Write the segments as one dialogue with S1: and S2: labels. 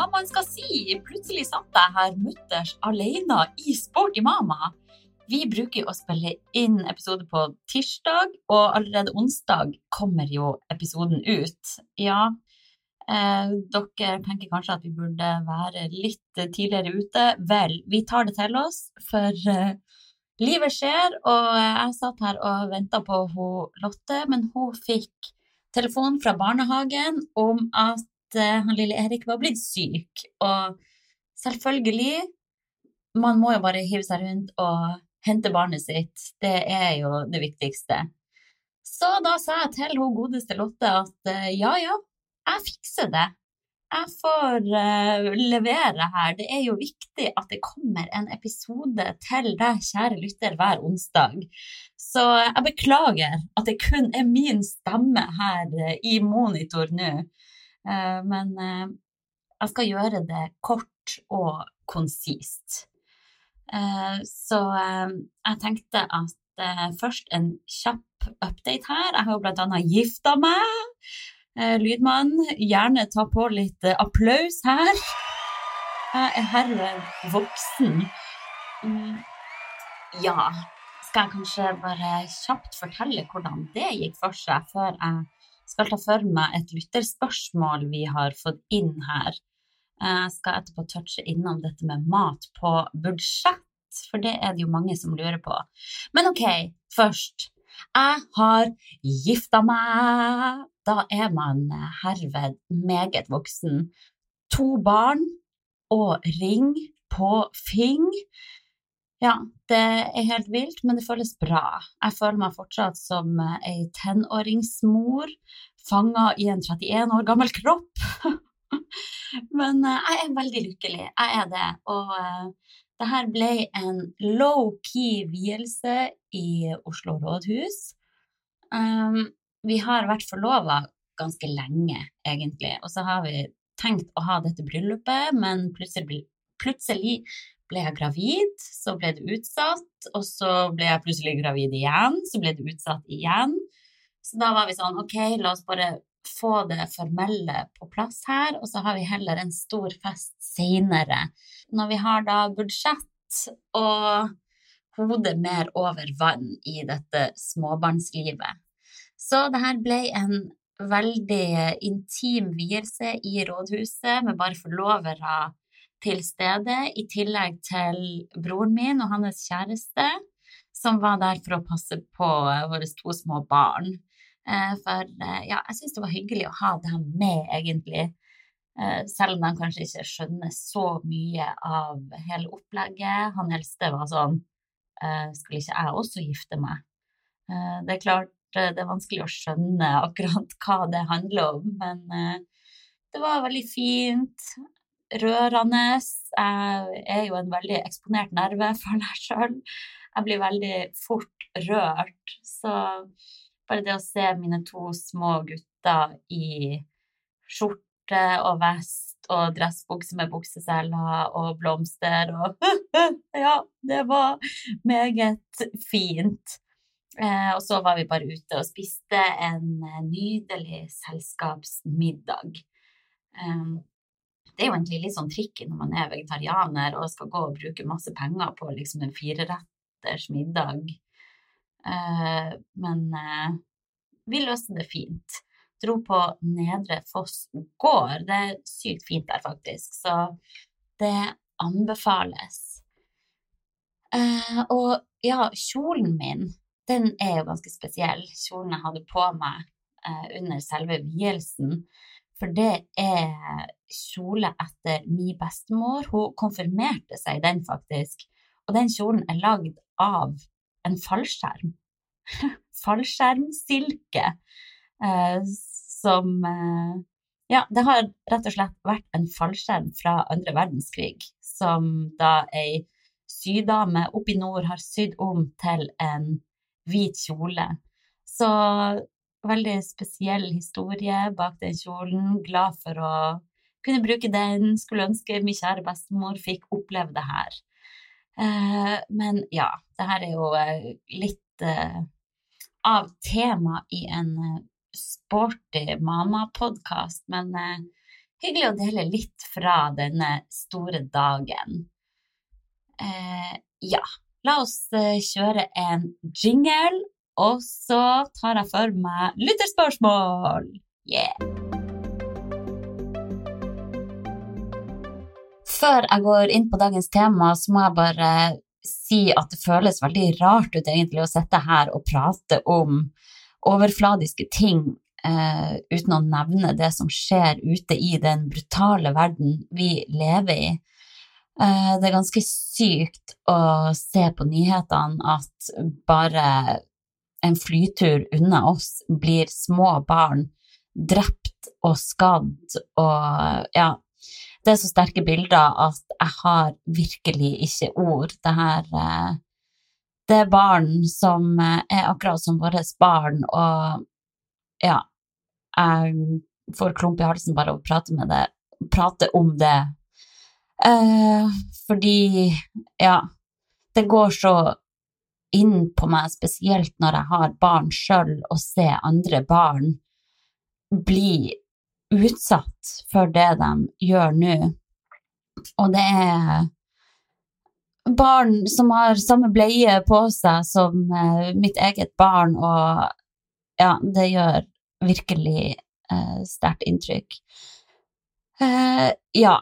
S1: hva man skal si. Plutselig satt jeg her mutters alene i Sporty Mama. Vi bruker å spille inn episode på tirsdag, og allerede onsdag kommer jo episoden ut. Ja, eh, dere tenker kanskje at vi burde være litt tidligere ute. Vel, vi tar det til oss, for eh, livet skjer, og jeg satt her og venta på hun Lotte, men hun fikk telefon fra barnehagen om at eh, han lille Erik var blitt syk. Og selvfølgelig, man må jo bare hive seg rundt og hente barnet sitt. Det er jo det viktigste. Så da sa jeg til hun godeste Lotte at eh, ja, ja, jeg fikser det. Jeg får uh, levere her. Det er jo viktig at det kommer en episode til deg, kjære lytter, hver onsdag. Så jeg beklager at det kun er min stemme her i monitor nå. Eh, men eh, jeg skal gjøre det kort og konsist. Eh, så jeg tenkte at først en kjapp update her. Jeg har jo blant annet gifta meg. Lydmann, gjerne ta på litt applaus her. Jeg er herved voksen. Mm, Ja, skal jeg kanskje bare kjapt fortelle hvordan det gikk for seg, før jeg skal ta for meg et lytterspørsmål vi har fått inn her. Jeg skal etterpå touche innom dette med mat på budsjett, for det er det jo mange som lurer på. Men ok, først. Jeg har gifta meg. Da er man herved meget voksen. To barn og ring på fing. Ja, det er helt vilt, men det føles bra. Jeg føler meg fortsatt som ei tenåringsmor, fanga i en 31 år gammel kropp. Men eh, jeg er veldig lykkelig, jeg er det. Og eh, det her ble en low-key vielse i Oslo rådhus. Um, vi har vært forlova ganske lenge, egentlig, og så har vi tenkt å ha dette bryllupet, men plutselig ble jeg gravid, så ble det utsatt, og så ble jeg plutselig gravid igjen, så ble det utsatt igjen. Så da var vi sånn, ok, la oss bare få det formelle på plass her, og så har vi heller en stor fest senere. Når vi har da budsjett og hodet mer over vann i dette småbarnslivet. Så det her ble en veldig intim vielse i rådhuset med bare forlovere til stede, i tillegg til broren min og hans kjæreste, som var der for å passe på våre to små barn. Eh, For eh, ja, jeg syns det var hyggelig å ha dem med, egentlig. Eh, Selv om de kanskje ikke skjønner så mye av hele opplegget. Han eldste var sånn Skulle ikke jeg også gifte meg? Det er klart det er vanskelig å skjønne akkurat hva det handler om, men det var veldig fint. Rørende. Jeg er jo en veldig eksponert nerve, føler jeg sjøl. Jeg blir veldig fort rørt. Så bare det å se mine to små gutter i skjorte og vest og dressbukse med bukseseler og blomster og Ja, det var meget fint. Eh, og så var vi bare ute og spiste en eh, nydelig selskapsmiddag. Eh, det er jo egentlig litt sånn tricky når man er vegetarianer og skal gå og bruke masse penger på liksom en fireretters middag. Eh, men eh, vi løste det fint. Dro på Nedre Foss gård. Det er sykt fint der, faktisk. Så det anbefales. Eh, og ja, kjolen min, den er jo ganske spesiell. Kjolen jeg hadde på meg under selve vielsen. For det er kjole etter min bestemor. Hun konfirmerte seg i den, faktisk. Og den kjolen er lagd av en fallskjerm. Fallskjermsilke. Eh, som eh, Ja, det har rett og slett vært en fallskjerm fra andre verdenskrig, som da ei sydame oppe i nord har sydd om til en hvit kjole. Så veldig spesiell historie bak den kjolen. Glad for å kunne bruke den. Skulle ønske min kjære bestemor fikk oppleve det her. Eh, men ja, det her er jo eh, litt eh, av tema i en sporty mamma-podkast, men hyggelig å dele litt fra denne store dagen. Ja, la oss kjøre en jingle, og så tar jeg for meg lytterspørsmål! Yeah! Før jeg går inn på dagens tema, så må jeg bare si at det føles veldig rart ut egentlig å sitte her og prate om overfladiske ting eh, uten å nevne det som skjer ute i den brutale verden vi lever i. Eh, det er ganske sykt å se på nyhetene at bare en flytur unna oss blir små barn drept og skadd og ja, det er så sterke bilder at jeg har virkelig ikke ord. Det her eh, Det er barn som eh, er akkurat som våre barn, og ja Jeg får klump i halsen bare av å prate med det, prate om det. Eh, fordi, ja Det går så inn på meg, spesielt når jeg har barn sjøl, å se andre barn bli utsatt for det de gjør nå. Og det er barn som har samme bleie på seg som eh, mitt eget barn, og ja, det gjør virkelig eh, sterkt inntrykk. Eh, ja,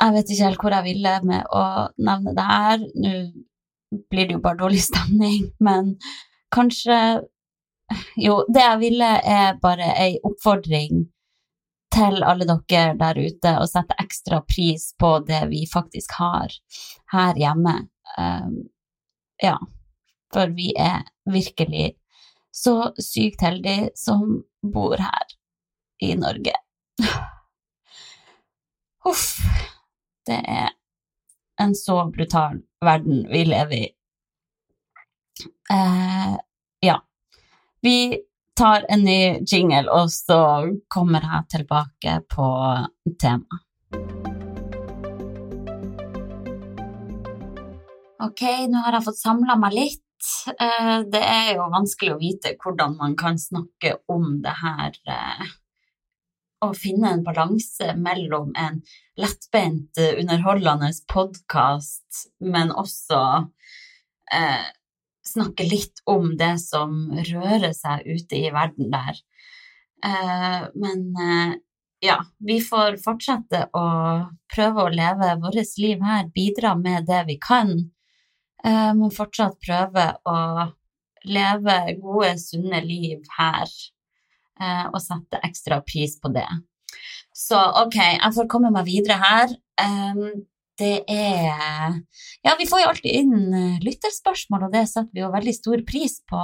S1: jeg vet ikke helt hvor jeg ville med å nevne det her. Nå blir det jo bare dårlig stemning, men kanskje Jo, det jeg ville, er bare ei oppfordring til alle dere der ute og sette ekstra pris på det vi faktisk har her hjemme. Um, ja, for vi er virkelig så sykt heldige som bor her i Norge. Huff. Det er en så brutal verden vi lever i. Uh, ja. Vi tar en ny jingle, og så kommer jeg tilbake på temaet. Ok, nå har jeg fått samla meg litt. Eh, det er jo vanskelig å vite hvordan man kan snakke om det her Å finne en balanse mellom en lettbeint, underholdende podkast, men også eh, snakke litt om det som rører seg ute i verden der. Eh, men eh, ja, vi får fortsette å prøve å leve vårt liv her, bidra med det vi kan. Må men fortsatt prøve å leve gode, sunne liv her, og sette ekstra pris på det. Så ok, jeg får komme meg videre her det er Ja, vi får jo alltid inn eh, lytterspørsmål, og det setter vi jo veldig stor pris på.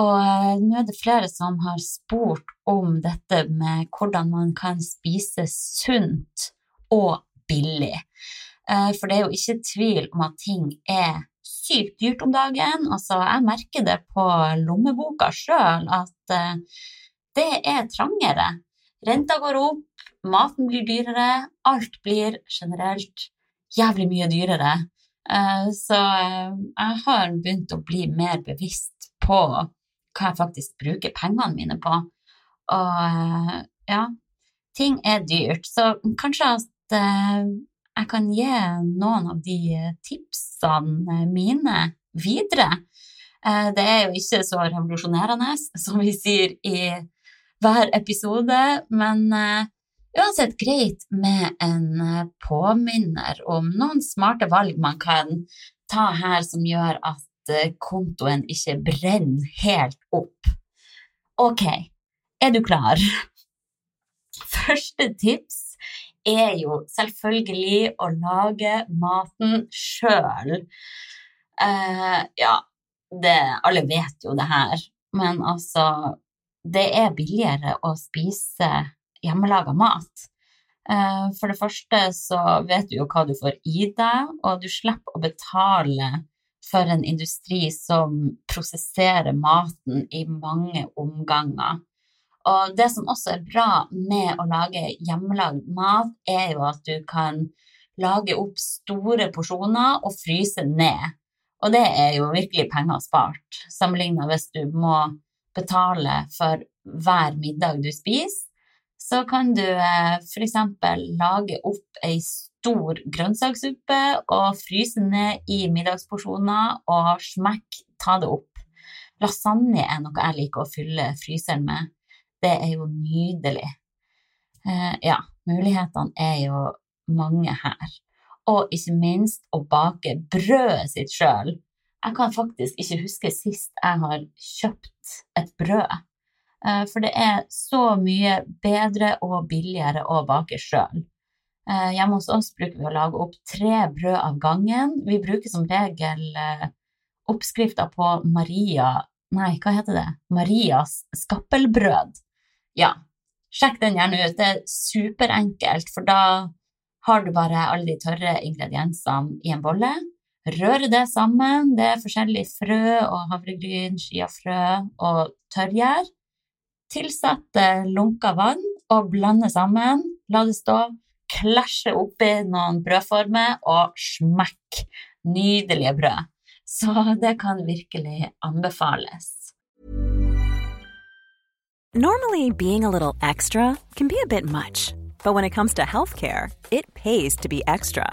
S1: Og eh, nå er det flere som har spurt om dette med hvordan man kan spise sunt og billig. Eh, for det er jo ikke tvil om at ting er sykt dyrt om dagen. Altså, jeg merker det på lommeboka sjøl at det er trangere. Renta går opp, maten blir dyrere, alt blir generelt jævlig mye dyrere. Eh, så eh, jeg har begynt å bli mer bevisst på hva jeg faktisk bruker pengene mine på. Og eh, ja, ting er dyrt, så kanskje at jeg kan gi noen av de tipsene mine videre. Det er jo ikke så revolusjonerende som vi sier i hver episode, men uansett greit med en eh, påminner om noen smarte valg man kan ta her som gjør at eh, kontoen ikke brenner helt opp. Ok, er du klar? Første tips er jo selvfølgelig å lage maten sjøl. Uh, ja, det, alle vet jo det her, men altså Det er billigere å spise hjemmelaga mat. Eh, for det første så vet du jo hva du får i deg, og du slipper å betale for en industri som prosesserer maten i mange omganger. Og det som også er bra med å lage hjemmelagd mat, er jo at du kan lage opp store porsjoner og fryse ned. Og det er jo virkelig penger spart, sammenlignet hvis du må betale for hver middag du spiser. Så kan du eh, f.eks. lage opp ei stor grønnsakssuppe og fryse ned i middagsporsjoner og smekk, ta det opp. Lasagne er noe jeg liker å fylle fryseren med. Det er jo nydelig. Eh, ja, mulighetene er jo mange her og ikke minst å bake brødet sitt sjøl. Jeg kan faktisk ikke huske sist jeg har kjøpt et brød, for det er så mye bedre og billigere å bake sjøl. Eh, hjemme hos oss bruker vi å lage opp tre brød av gangen. Vi bruker som regel eh, oppskrifta på Maria Nei, hva heter det? Marias skappelbrød. Ja, sjekk den gjerne ut. Det er superenkelt, for da har du bare alle de tørre ingrediensene i en bolle. Røre det sammen. Det er forskjellige frø og havregryn, skiafrø og tørrgjær. Tilsett lunka vann og blande sammen. La det stå. Klasje oppi noen brødformer og smekk. Nydelige brød. Så det kan virkelig anbefales.
S2: Normally, being a little extra can be a bit much. But when it comes to healthcare, it pays to be extra.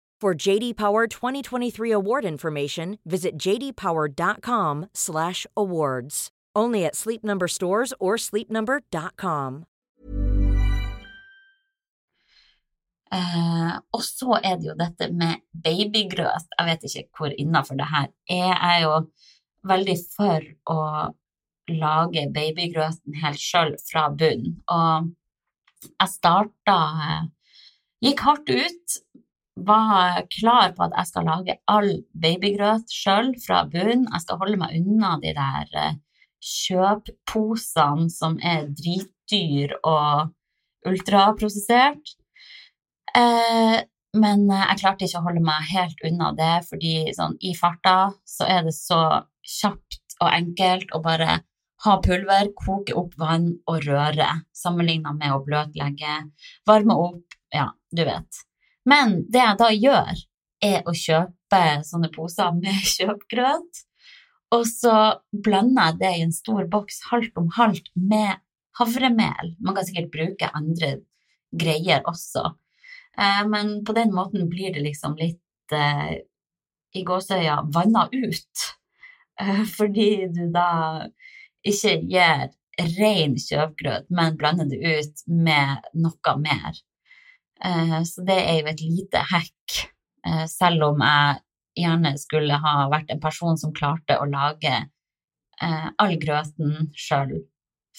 S3: For JD Power 2023 award information, visit jdpower.com/awards. Only at Sleep Number stores or sleepnumber.com.
S1: Eh, og så er det jo dette med babygrøt. Jeg vet ikke hvor innafor det her er. Jeg er jo veldig for å lage babygrøten helt sjøl fra bunn. Og jeg starta eh, Gikk hardt ut var klar på at jeg skal lage all babygrøt sjøl fra bunnen. Jeg skal holde meg unna de der eh, kjøpposene som er dritdyr og ultraprosessert. Eh, men jeg klarte ikke å holde meg helt unna det, fordi sånn, i farta så er det så kjapt og enkelt å bare ha pulver, koke opp vann og røre, sammenligna med å bløtlegge, varme opp, ja, du vet. Men det jeg da gjør, er å kjøpe sånne poser med kjøpgrøt, og så blander jeg det i en stor boks halvt om halvt med havremel. Man kan sikkert bruke andre greier også, eh, men på den måten blir det liksom litt eh, i gåsøya vanna ut, eh, fordi du da ikke gir ren kjøpgrøt, men blander det ut med noe mer. Eh, så det er jo et lite hack, eh, selv om jeg gjerne skulle ha vært en person som klarte å lage eh, all grøten sjøl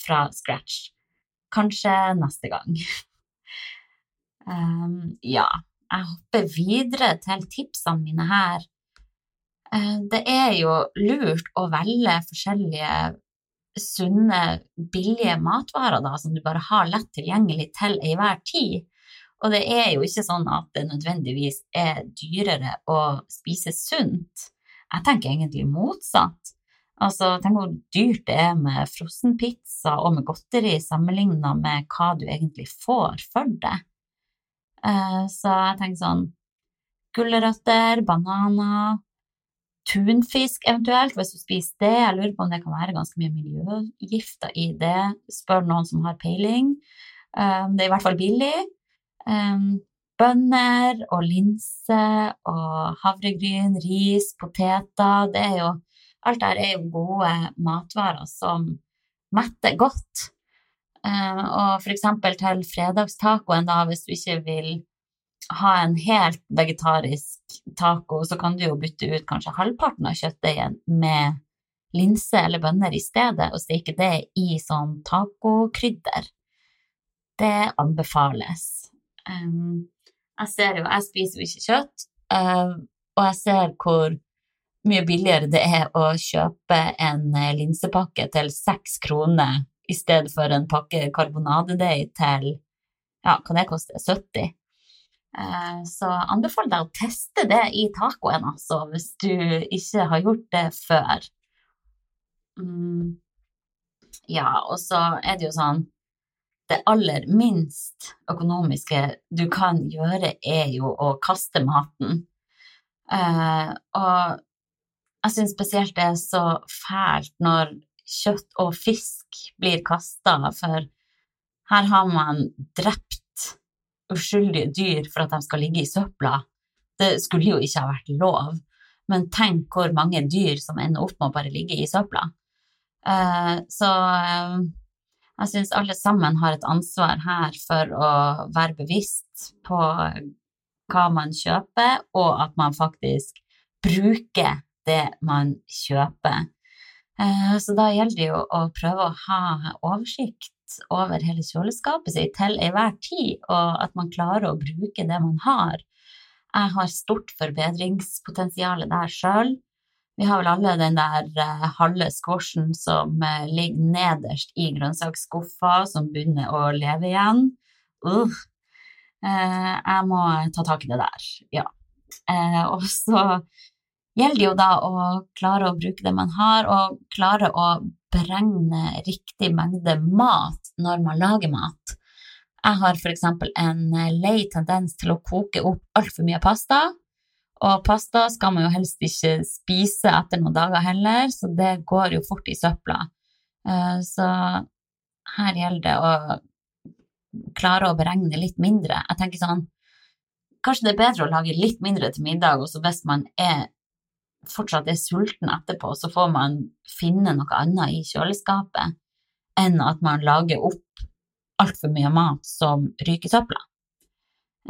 S1: fra scratch. Kanskje neste gang. Um, ja, jeg hopper videre til tipsene mine her. Det er jo lurt å velge forskjellige sunne, billige matvarer da, som du bare har lett tilgjengelig til enhver tid. Og det er jo ikke sånn at det nødvendigvis er dyrere å spise sunt. Jeg tenker egentlig motsatt. Altså, tenk hvor dyrt det er med frossenpizza og med godteri sammenligna med hva du egentlig får for det. Eh, så jeg tenker sånn Gulrøtter, bananer, tunfisk eventuelt, hvis du spiser det. Jeg lurer på om det kan være ganske mye miljøgifter i det. Spør noen som har peiling. Eh, det er i hvert fall billig. Bønner og linse og havregryn, ris, poteter. Det er jo Alt der er jo gode matvarer som metter godt. Og eksempel til fredagstacoen, da, hvis du ikke vil ha en helt vegetarisk taco, så kan du jo bytte ut kanskje halvparten av kjøttdeigen med linse eller bønner i stedet, og steke det i sånn tacokrydder. Det anbefales. Um, jeg ser jo, jeg spiser jo ikke kjøtt, uh, og jeg ser hvor mye billigere det er å kjøpe en eh, linsepakke til seks kroner i stedet for en pakke karbonadedeig til ja, hva det koster, 70. Uh, så anbefaler deg å teste det i tacoen, altså, hvis du ikke har gjort det før. Mm. Ja, og så er det jo sånn Det aller minst økonomiske du kan gjøre, er jo å kaste maten. Uh, og jeg syns spesielt det er så fælt når kjøtt og fisk blir kasta, for her har man drept uskyldige dyr for at de skal ligge i søpla. Det skulle jo ikke ha vært lov, men tenk hvor mange dyr som ender opp med å bare ligge i søpla. Uh, så uh, jeg syns alle sammen har et ansvar her for å være bevisst på hva man kjøper, og at man faktisk bruker det man kjøper. Eh, så da gjelder det jo å prøve å ha oversikt over hele kjøleskapet sitt til enhver tid, og at man klarer å bruke det man har. Jeg har stort forbedringspotensial der sjøl. Vi har vel alle den der eh, halve squashen som eh, ligger nederst i grønnsaksskuffa, som begynner å leve igjen. Uh. eh, jeg må ta tak i det der, ja. og så gjelder det jo da å klare å bruke det man har, og klare å beregne riktig mengde mat når man lager mat. Jeg har eksempel en lei tendens til å koke opp altfor mye pasta, og pasta skal man jo helst ikke spise etter noen dager heller, så det går jo fort i søpla. Eh, så her gjelder det å klare å beregne litt mindre. Jeg tenker sånn, kanskje det er bedre å lage litt mindre til middag, og så hvis man er fortsatt er sulten etterpå, så får man finne noe annet i kjøleskapet enn at man lager opp altfor mye mat som ryker i søpla.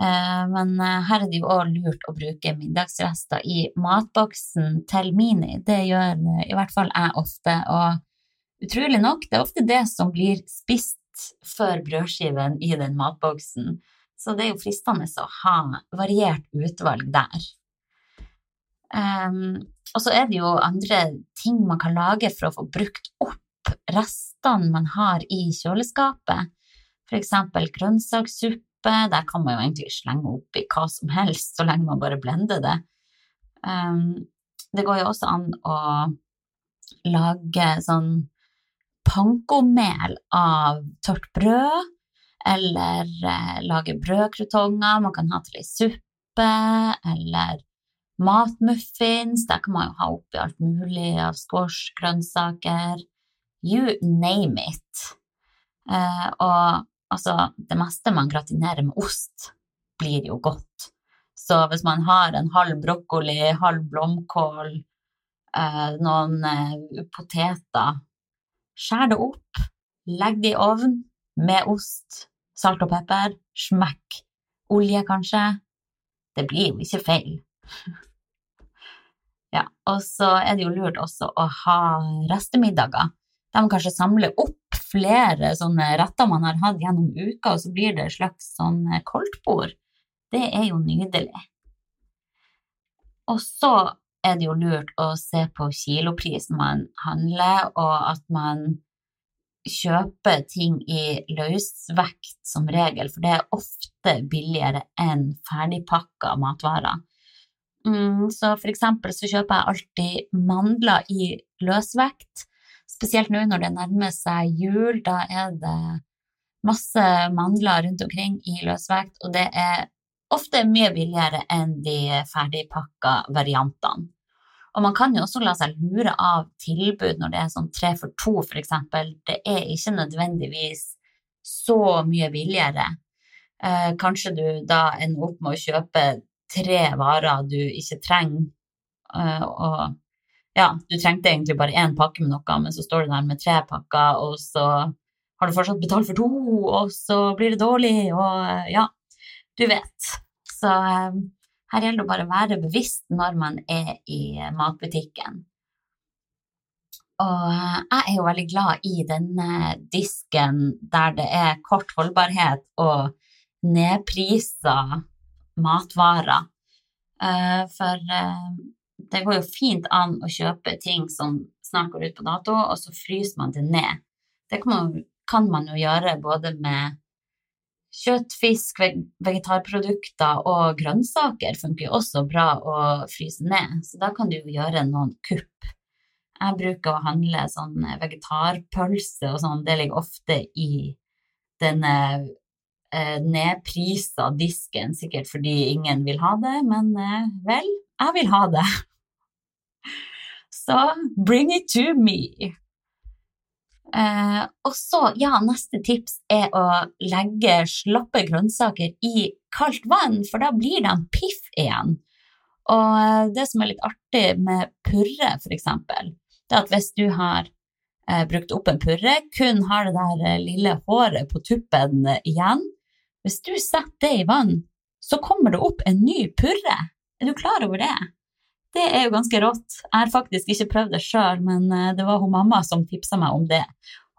S1: Eh, men eh, her er det jo òg lurt å bruke middagsrester i matboksen til Mini. Det gjør eh, i hvert fall jeg ofte, og utrolig nok, det er ofte det som blir spist før brødskiven i den matboksen. Så det er jo fristende å ha variert utvalg der. Um, og så er det jo andre ting man kan lage for å få brukt opp restene man har i kjøleskapet. Eksempel grønnsakssuppe, der kan man jo egentlig slenge oppi hva som helst så lenge man bare blender det. Um, det går jo også an å lage sånn pankomel av tørt brød, eller eh, lage brødkrutonger man kan ha til ei suppe, eller Matmuffins, der kan man jo ha oppi alt mulig av squash, grønnsaker, you name it. Eh, og altså, det meste man gratinerer med ost, blir jo godt. Så hvis man har en halv brokkoli, halv blomkål, eh, noen eh, poteter, skjær det opp, legg det i ovn med ost, salt og pepper, smekk, olje kanskje. Det blir jo ikke feil. Ja, og så er det jo lurt også å ha restemiddager. De kanskje samler opp flere sånne retter man har hatt gjennom uka, og så blir det et slags sånn koldtbord. Det er jo nydelig. Og så er det jo lurt å se på kiloprisen man handler, og at man kjøper ting i løsvekt som regel, for det er ofte billigere enn ferdigpakka matvarer. Mm, så for eksempel så kjøper jeg alltid mandler i løsvekt. Spesielt nå når det nærmer seg jul, da er det masse mandler rundt omkring i løsvekt, og det er ofte mye billigere enn de ferdigpakka variantene. Og man kan jo også la seg lure av tilbud når det er sånn tre for to, eksempel. Det er ikke nødvendigvis så mye billigere. Eh, kanskje du da ender opp med å kjøpe tre varer du ikke trenger, eh, og ja, du trengte egentlig bare én pakke med noe, men så står du der med tre pakker, og så har du fortsatt betalt for to, og så blir det dårlig, og eh, ja, du vet. Så eh, her gjelder det bare å være bevisst når man er i matbutikken. Og eh, jeg er jo veldig glad i denne disken der det er kort holdbarhet og nedprisa matvarer. For det går jo fint an å kjøpe ting som snart går ut på dato, og så fryser man det ned. Det kan man kan man jo gjøre både med kjøtt, fisk, vegetarprodukter og grønnsaker funker jo også bra å fryse ned, så da kan du jo gjøre noen kupp. Jeg bruker å handle sånn vegetarpølse og sånn, det ligger ofte i denne eh, nedprisa disken, sikkert fordi ingen vil ha det, men eh, vel, jeg vil ha det. Så bring it to me. Eh, og så, ja, neste tips er å legge slappe grønnsaker i kaldt vann, for da blir de piff igjen. Og eh, det som er litt artig med purre, eksempel, det er at hvis du har eh, brukt opp en purre, kun har det der eh, lille håret på tuppen igjen, hvis du setter det i vann, så kommer det opp en ny purre. Er du klar over det? Det er jo ganske rått. Jeg har faktisk ikke prøvd det sjøl, men eh, det var hun mamma som tipsa meg om det.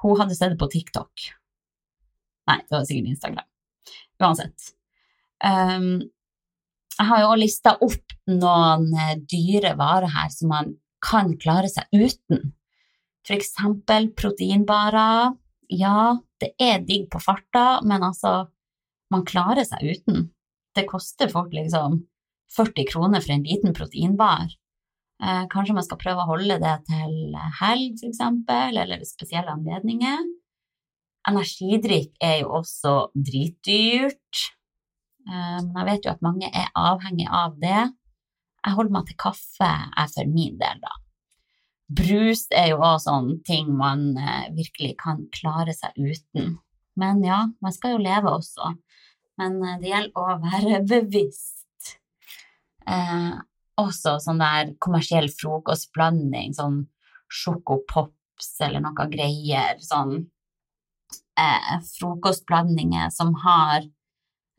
S1: Hun hadde sett det på TikTok. Nei, det var sikkert Instagram. Uansett. Um, jeg har jo også lista opp noen eh, dyre varer her som man kan klare seg uten. For eksempel proteinbarer. Ja, det er digg på farta, men altså, man klarer seg uten. Det koster folk liksom 40 kroner for en liten proteinbar. Eh, kanskje man skal prøve å holde det til helg, f.eks., eller spesielle anledninger. Energidrikk er jo også dritdyrt, eh, men jeg vet jo at mange er avhengig av det. Jeg holder meg til kaffe, jeg for min del, da. Brus er jo også sånn ting man eh, virkelig kan klare seg uten. Men ja, man skal jo leve også. Men eh, det gjelder å være bevisst. Eh, også sånn der kommersiell frokostblanding, sånn sjokopops eller noe greier. Sånn eh, frokostblandinger som har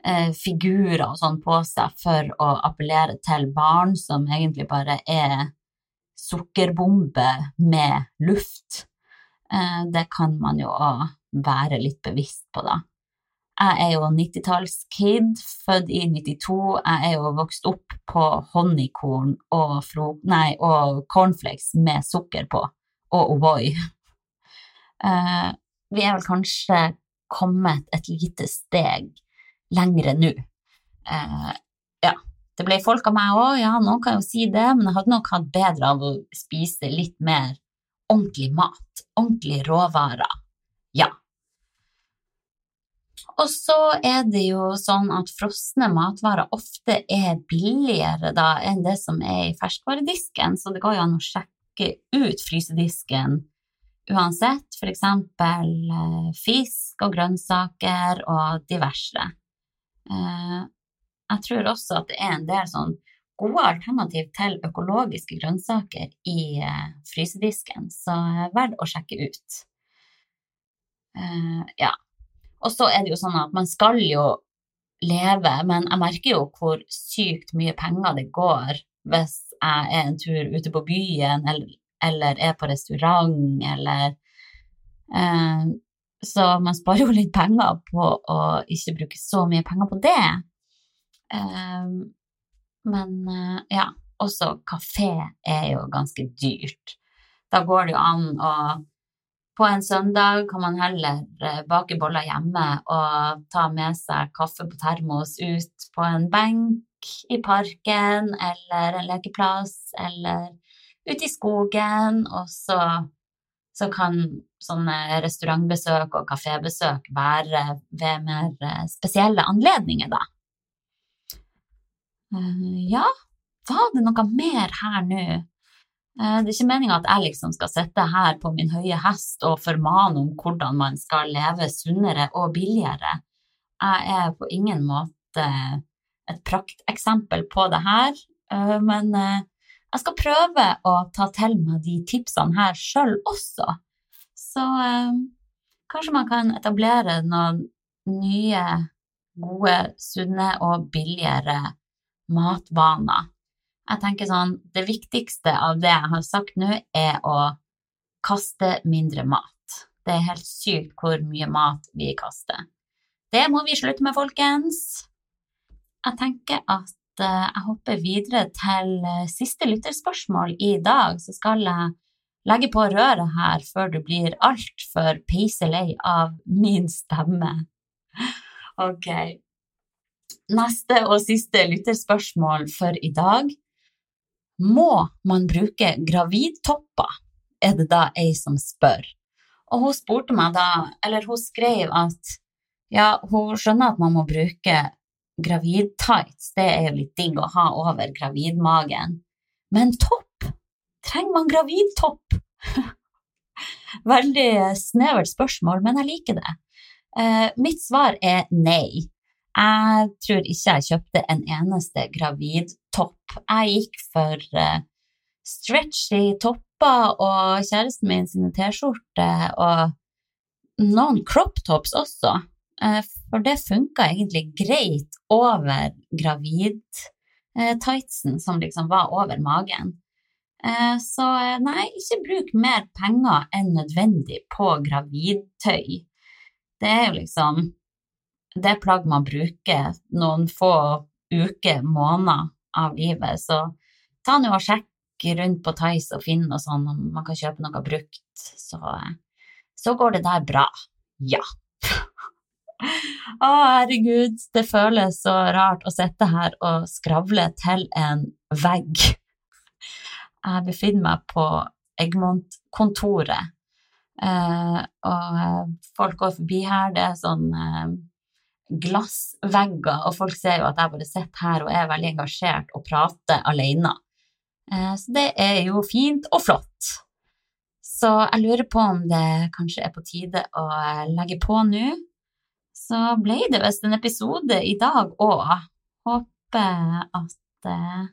S1: eh, figurer og sånn på seg for å appellere til barn, som egentlig bare er sukkerbombe med luft. Eh, det kan man jo òg være litt bevisst på, da. Jeg er jo 90-tallskid, født i 92. Jeg er jo vokst opp på honningkorn og, og cornflakes med sukker på, og O'boy. Uh, vi er vel kanskje kommet et lite steg lengre nå. Uh, ja, det ble folk av meg òg, ja, noen kan jo si det, men jeg hadde nok hatt bedre av å spise litt mer ordentlig mat, ordentlige råvarer. Ja, og så er det jo sånn at frosne matvarer ofte er billigere da enn det som er i ferskvaredisken, så det går jo an å sjekke ut frysedisken uansett, eksempel eh, fisk og grønnsaker og diverse. Eh, jeg tror også at det er en del sånn gode alternativ til økologiske grønnsaker i eh, frysedisken, så verdt å sjekke ut. Ja, og så er det jo sånn at man skal jo leve, men jeg merker jo hvor sykt mye penger det går hvis jeg er en tur ute på byen eller, eller er på restaurant eller eh, Så man sparer jo litt penger på å ikke bruke så mye penger på det. Eh, men eh, ja, også kafé er jo ganske dyrt. Da går det jo an å på en søndag kan man heller eh, bake boller hjemme og ta med seg kaffe på termos ut på en benk, i parken eller en lekeplass eller ute i skogen, og så, så kan sånne restaurantbesøk og kafébesøk være ved mer eh, spesielle anledninger, da. Eh, ja, var det noe mer her nå? Eh, det er ikke meninga at jeg liksom skal sitte her på min høye hest og formane om hvordan man skal leve sunnere og billigere. Jeg er på ingen måte et prakteksempel på det her, eh, men jeg skal prøve å ta til meg de tipsene her sjøl også. Så kanskje man kan etablere noen nye, gode, sunne og billigere matvaner. Jeg tenker sånn, det viktigste av det jeg har sagt nå, er å kaste mindre mat. Det er helt sykt hvor mye mat vi kaster. Det må vi slutte med, folkens. Jeg tenker at uh, jeg hopper videre til uh, siste lytterspørsmål i dag, så skal jeg legge på røret her før du blir altfor peiselei av min stemme. Ok, Neste og siste lytterspørsmål for i dag. Må man bruke gravidtopper? er det da ei som spør. Og hun spurte meg da, eller hun skrev at ja, hun skjønner at man må bruke gravidtights, det er jo litt digg å ha over gravidmagen. Men topp? Trenger man gravidtopp? Veldig snevert spørsmål, men jeg liker det. Eh, mitt svar er nei. Jeg tror ikke jeg kjøpte en eneste gravidtopp. Jeg gikk for uh, stretchy topper og kjæresten min sine T-skjorter og noen crop tops også. Uh, for det funka egentlig greit over gravid-tightsen, som liksom var over magen. Uh, så nei, ikke bruk mer penger enn nødvendig på gravidtøy. Det er jo liksom det plagg man bruker noen få uker, måneder av livet. Så ta nå og sjekk rundt på Tice og Finn og sånn om man kan kjøpe noe brukt. Så, så går det der bra. Ja. Å, herregud, det føles så rart å sitte her og skravle til en vegg. Jeg befinner meg på Egmont-kontoret, eh, og folk går forbi her. Det er sånn eh, glassvegger, og folk ser jo at jeg bare sitter her og er veldig engasjert og prater alene. Eh, så det er jo fint og flott. Så jeg lurer på om det kanskje er på tide å legge på nå. Så ble det visst en episode i dag òg. Håper at eh,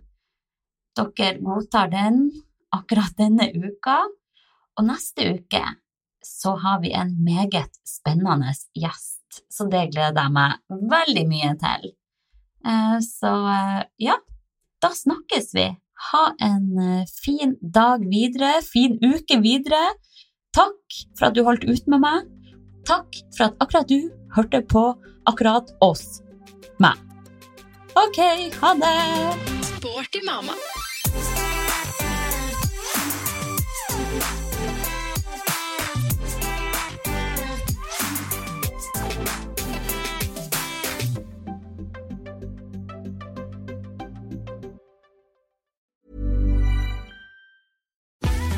S1: dere godtar den akkurat denne uka. Og neste uke så har vi en meget spennende gjest så det gleder jeg meg veldig mye til. Eh, så eh, ja, da snakkes vi. Ha en eh, fin dag videre, fin uke videre. Takk for at du holdt ut med meg. Takk for at akkurat du hørte på akkurat oss, meg. Ok, ha det!
S4: Sporty mamma.